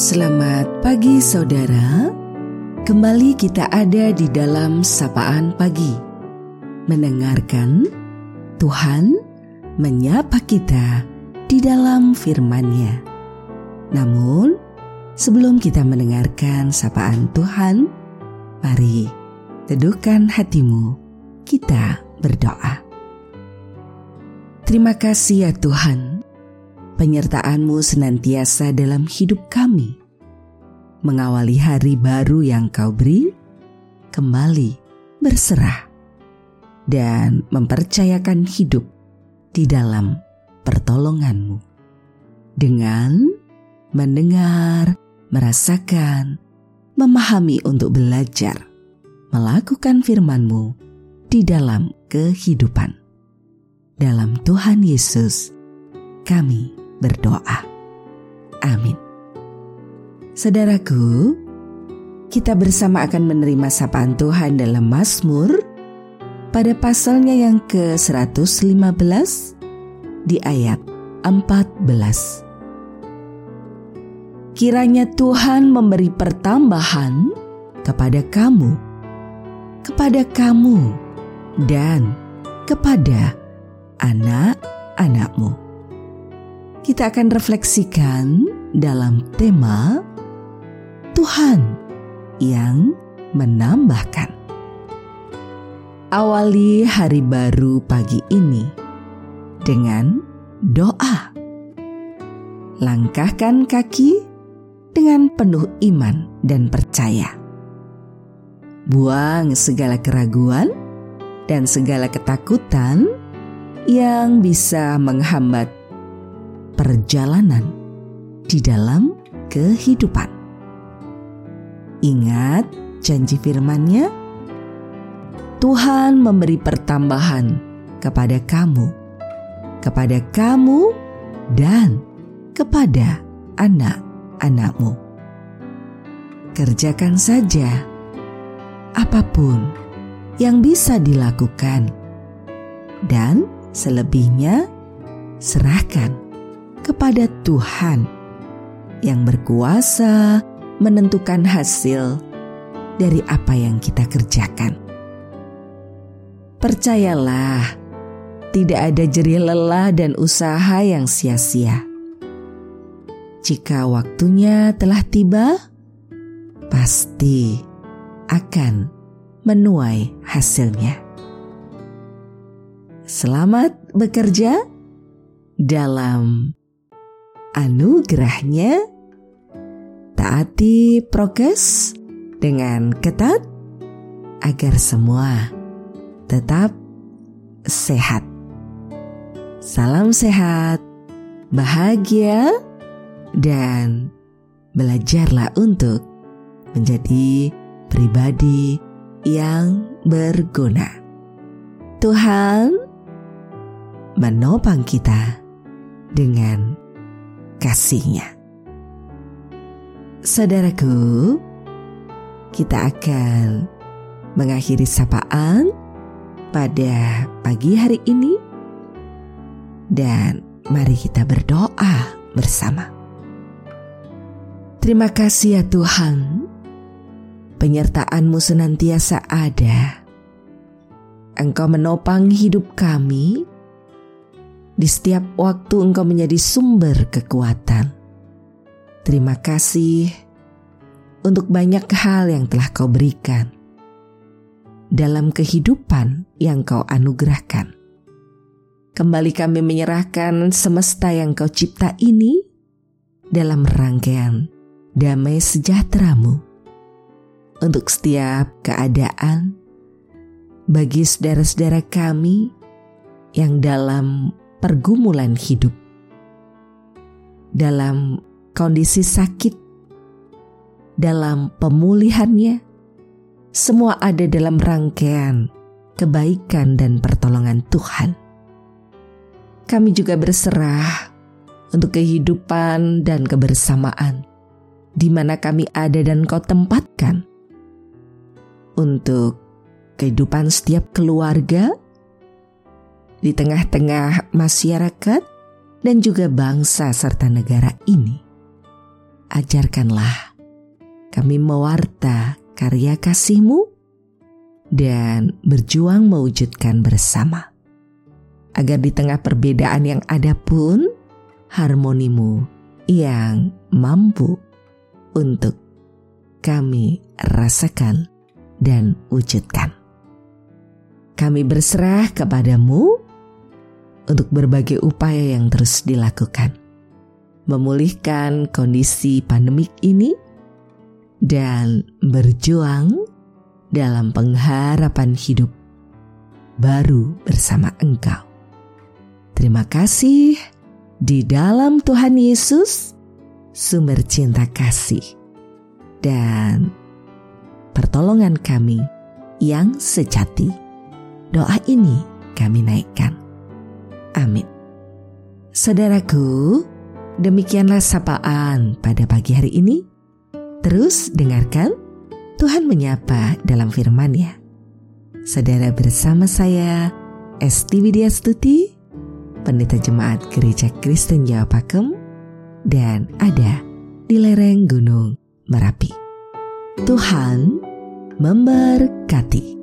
Selamat pagi saudara. Kembali kita ada di dalam sapaan pagi. Mendengarkan Tuhan menyapa kita di dalam firman-Nya. Namun, sebelum kita mendengarkan sapaan Tuhan, mari teduhkan hatimu. Kita berdoa. Terima kasih ya Tuhan penyertaan-Mu senantiasa dalam hidup kami. Mengawali hari baru yang Kau beri, kembali berserah dan mempercayakan hidup di dalam pertolongan-Mu. Dengan mendengar, merasakan, memahami untuk belajar, melakukan firman-Mu di dalam kehidupan. Dalam Tuhan Yesus, kami berdoa. Amin. Saudaraku, kita bersama akan menerima sapaan Tuhan dalam Mazmur pada pasalnya yang ke-115 di ayat 14. Kiranya Tuhan memberi pertambahan kepada kamu, kepada kamu, dan kepada anak-anakmu kita akan refleksikan dalam tema Tuhan yang menambahkan. Awali hari baru pagi ini dengan doa. Langkahkan kaki dengan penuh iman dan percaya. Buang segala keraguan dan segala ketakutan yang bisa menghambat perjalanan di dalam kehidupan. Ingat janji firman-Nya, Tuhan memberi pertambahan kepada kamu, kepada kamu dan kepada anak-anakmu. Kerjakan saja apa pun yang bisa dilakukan dan selebihnya serahkan kepada Tuhan yang berkuasa menentukan hasil dari apa yang kita kerjakan. Percayalah, tidak ada jerih lelah dan usaha yang sia-sia. Jika waktunya telah tiba, pasti akan menuai hasilnya. Selamat bekerja dalam anugerahnya, taati prokes dengan ketat agar semua tetap sehat. Salam sehat, bahagia, dan belajarlah untuk menjadi pribadi yang berguna. Tuhan menopang kita dengan kasihnya. Saudaraku, kita akan mengakhiri sapaan pada pagi hari ini dan mari kita berdoa bersama. Terima kasih ya Tuhan, penyertaan-Mu senantiasa ada. Engkau menopang hidup kami di setiap waktu Engkau menjadi sumber kekuatan. Terima kasih untuk banyak hal yang telah Kau berikan dalam kehidupan yang Kau anugerahkan. Kembali kami menyerahkan semesta yang Kau cipta ini dalam rangkaian damai sejahteramu untuk setiap keadaan bagi saudara-saudara kami yang dalam pergumulan hidup. Dalam kondisi sakit, dalam pemulihannya, semua ada dalam rangkaian kebaikan dan pertolongan Tuhan. Kami juga berserah untuk kehidupan dan kebersamaan di mana kami ada dan kau tempatkan untuk kehidupan setiap keluarga di tengah-tengah masyarakat dan juga bangsa serta negara ini. ajarkanlah kami mewarta karya kasih-Mu dan berjuang mewujudkan bersama. Agar di tengah perbedaan yang ada pun, harmonimu yang mampu untuk kami rasakan dan wujudkan. Kami berserah kepadamu untuk berbagai upaya yang terus dilakukan. Memulihkan kondisi pandemik ini dan berjuang dalam pengharapan hidup baru bersama Engkau. Terima kasih di dalam Tuhan Yesus, sumber cinta kasih dan pertolongan kami yang sejati. Doa ini kami naikkan. Amin. Saudaraku, demikianlah sapaan pada pagi hari ini. Terus dengarkan Tuhan menyapa dalam firman-Nya. Saudara bersama saya, Esti Widya Stuti, Pendeta Jemaat Gereja Kristen Jawa Pakem, dan ada di lereng Gunung Merapi. Tuhan memberkati.